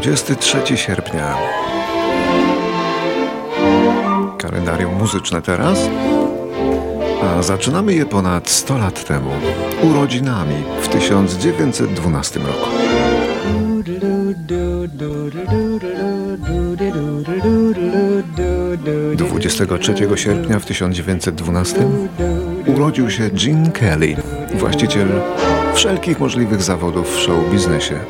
23 sierpnia. Kalendarium muzyczne teraz. A zaczynamy je ponad 100 lat temu, urodzinami w 1912 roku. 23 sierpnia w 1912 urodził się Gene Kelly, właściciel wszelkich możliwych zawodów w show biznesie.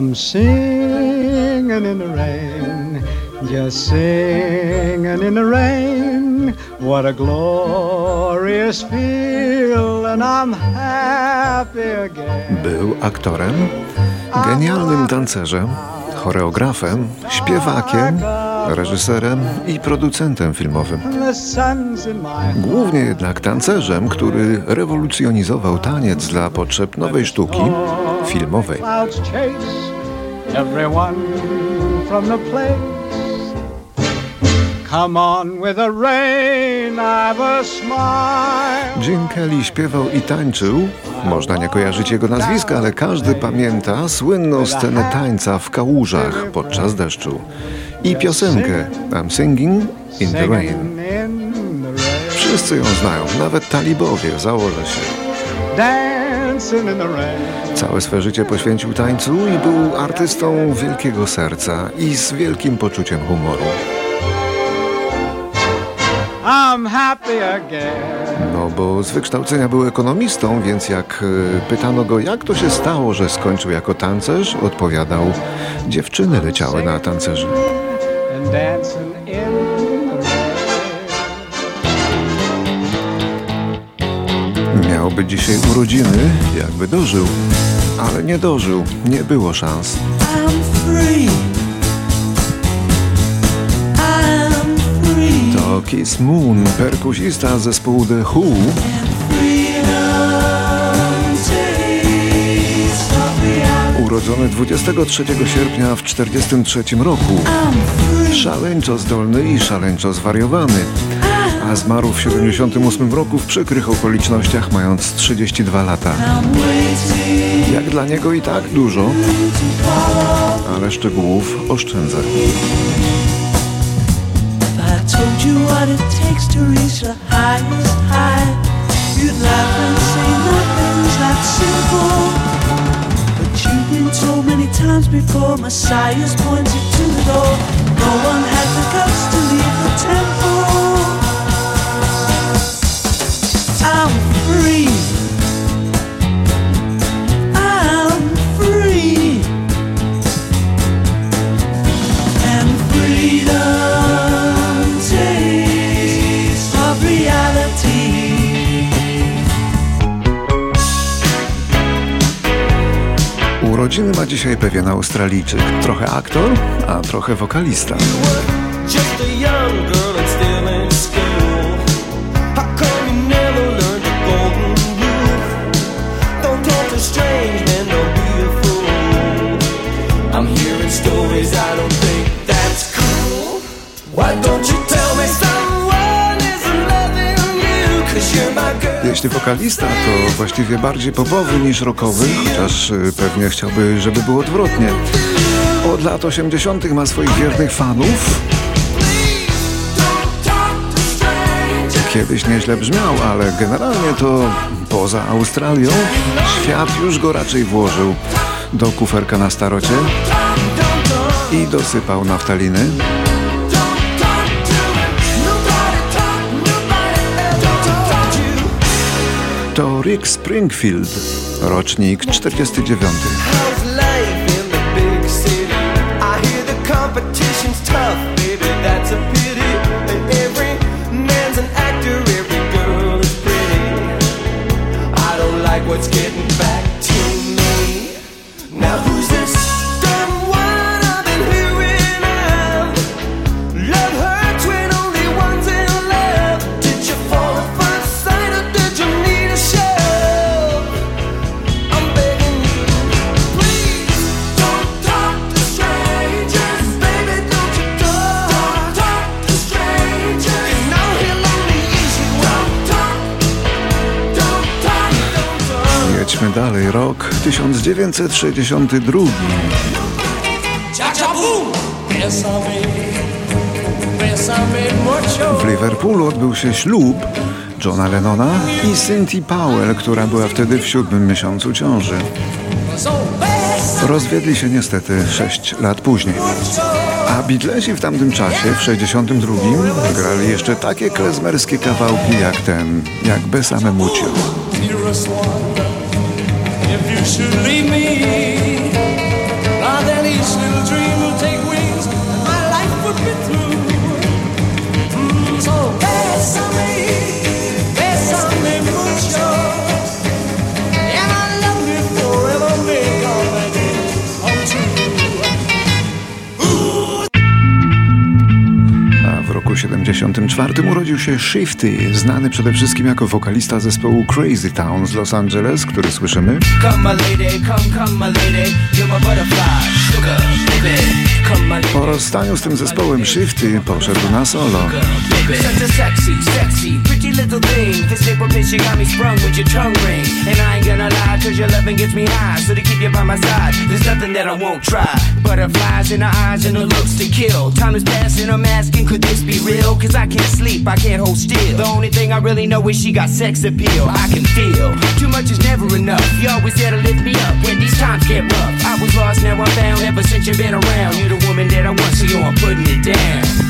I'm singing in the rain, just singing in the rain. What a glorious feel, and I'm happy again. Był aktorem, genialnym tancerzem, choreografem, śpiewakiem, reżyserem i producentem filmowym. Głównie jednak tancerzem, który rewolucjonizował taniec dla potrzeb nowej sztuki filmowej. Jim Kelly śpiewał i tańczył. Można nie kojarzyć jego nazwiska, ale każdy pamięta słynną scenę tańca w kałużach podczas deszczu i piosenkę I'm Singing in the Rain. Wszyscy ją znają, nawet talibowie, założę się. Całe swe życie poświęcił tańcu i był artystą wielkiego serca i z wielkim poczuciem humoru. No bo z wykształcenia był ekonomistą, więc jak e, pytano go, jak to się stało, że skończył jako tancerz, odpowiadał: Dziewczyny leciały na tancerzy. Miałby dzisiaj urodziny, jakby dożył, ale nie dożył, nie było szans. To Kiss Moon, perkusista zespołu The Who. Urodzony 23 sierpnia w 1943 roku. Szaleńczo zdolny i szaleńczo zwariowany a zmarł w 78 roku w przykrych okolicznościach, mając 32 lata. Jak dla niego i tak dużo, ale szczegółów oszczędzę. told many times before Messiah's pointed to the door Urodziny ma dzisiaj pewien Australijczyk. Trochę aktor, a trochę wokalista. Jeśli wokalista, to właściwie bardziej popowy niż rockowy, chociaż y, pewnie chciałby, żeby było odwrotnie. Od lat 80. ma swoich wiernych fanów. Kiedyś nieźle brzmiał, ale generalnie to poza Australią świat już go raczej włożył do kuferka na starocie i dosypał naftaliny. To Rick Springfield, rocznik 49. what's Przejdźmy dalej. Rok 1962. W Liverpoolu odbył się ślub Johna Lennona i Cynthia Powell, która była wtedy w siódmym miesiącu ciąży. Rozwiedli się niestety sześć lat później. A Beatlesi w tamtym czasie, w 62, grali jeszcze takie klezmerskie kawałki jak ten, jak Besame Mucio. If you should leave me, now then each little dream will take. 74 urodził się Shifty, znany przede wszystkim jako wokalista zespołu Crazy Town z Los Angeles, który słyszymy. Po rozstaniu z tym zespołem Shifty poszedł na solo. Butterflies in her eyes and her looks to kill. Time is passing, I'm asking, could this be real? Cause I can't sleep, I can't hold still. The only thing I really know is she got sex appeal. I can feel too much is never enough. You always there to lift me up when these times get rough. I was lost, now I'm found. Ever since you've been around, you're the woman that I want, so yo, I'm putting it down.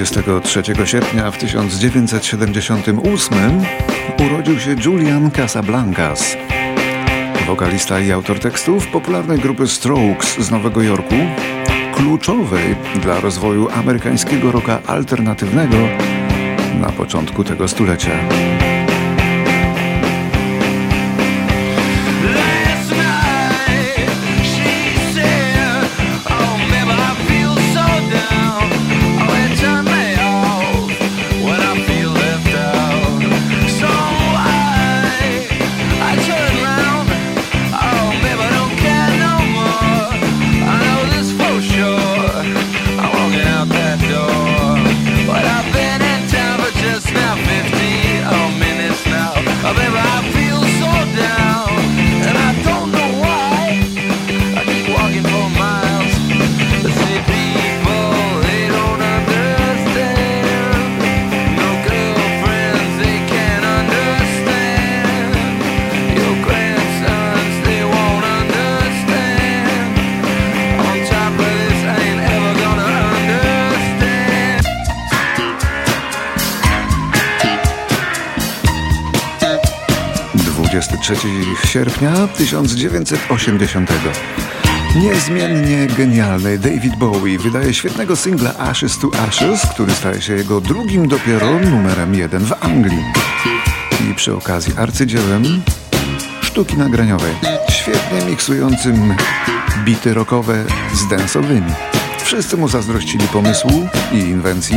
23 sierpnia w 1978 urodził się Julian Casablancas. Wokalista i autor tekstów popularnej grupy Strokes z Nowego Jorku, kluczowej dla rozwoju amerykańskiego rocka alternatywnego na początku tego stulecia. Sierpnia 1980. Niezmiennie genialny David Bowie wydaje świetnego singla Ashes to Ashes, który staje się jego drugim dopiero numerem jeden w Anglii. I przy okazji arcydziełem sztuki nagraniowej, świetnie miksującym bity rockowe z densowymi. Wszyscy mu zazdrościli pomysłu i inwencji,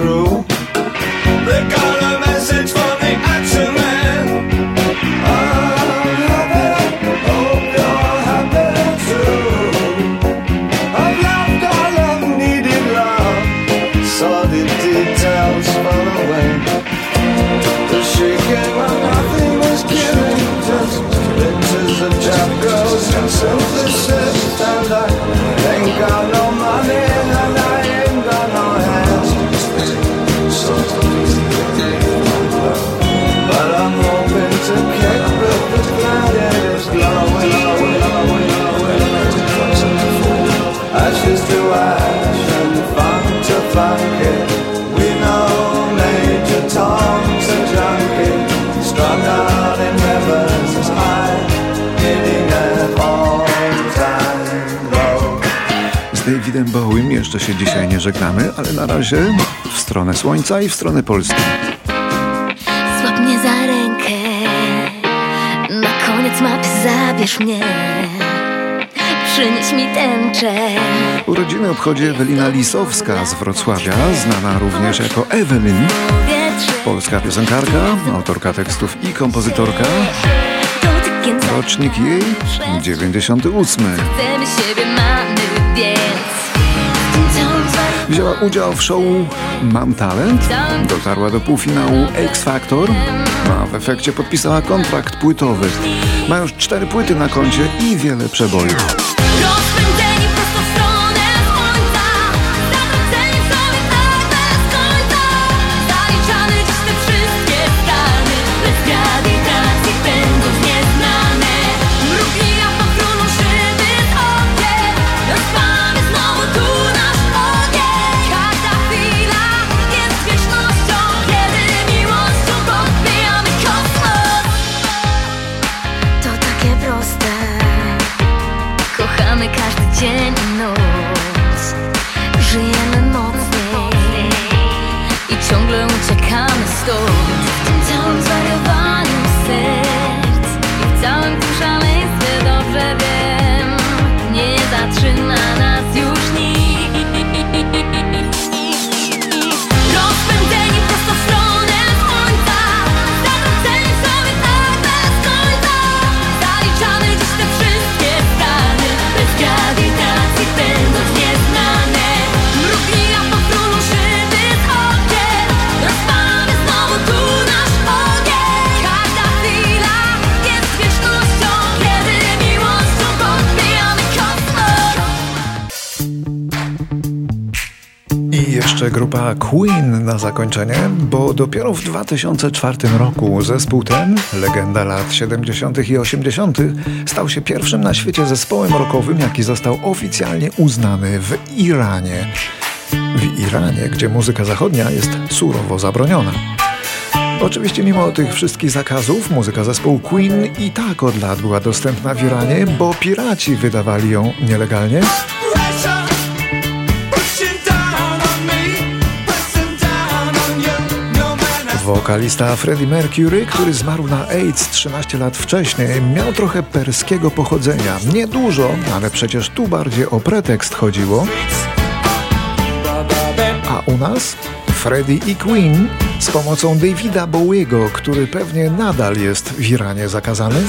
true. Davidem Bowiem jeszcze się dzisiaj nie żegnamy, ale na razie w stronę słońca i w stronę Polski. Złap mnie za rękę, na koniec mapy zabierz mnie. Przynieś mi tęczę. Urodziny obchodzi Ewelina Lisowska z Wrocławia, znana również jako Ewelin. Polska piosenkarka, autorka tekstów i kompozytorka. Rocznik jej 98. Chcemy siebie Wzięła udział w show Mam Talent, dotarła do półfinału X Factor, a w efekcie podpisała kontrakt płytowy. Ma już cztery płyty na koncie i wiele przebojów. Jeszcze grupa Queen na zakończenie, bo dopiero w 2004 roku zespół ten, legenda lat 70. i 80., stał się pierwszym na świecie zespołem rockowym, jaki został oficjalnie uznany w Iranie. W Iranie, gdzie muzyka zachodnia jest surowo zabroniona. Oczywiście mimo tych wszystkich zakazów, muzyka zespołu Queen i tak od lat była dostępna w Iranie, bo piraci wydawali ją nielegalnie. Wokalista Freddie Mercury, który zmarł na AIDS 13 lat wcześniej, miał trochę perskiego pochodzenia. Niedużo, ale przecież tu bardziej o pretekst chodziło. A u nas Freddie i Queen z pomocą Davida Bowiego, który pewnie nadal jest w Iranie zakazany.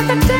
perfect day.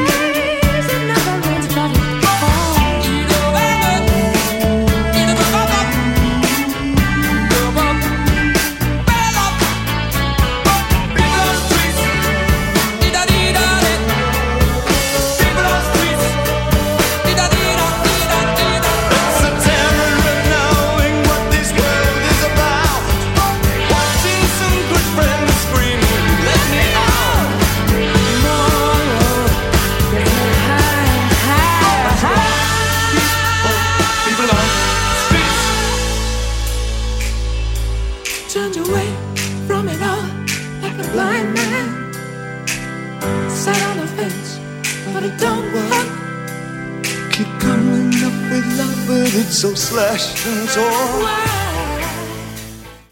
So slashed and torn.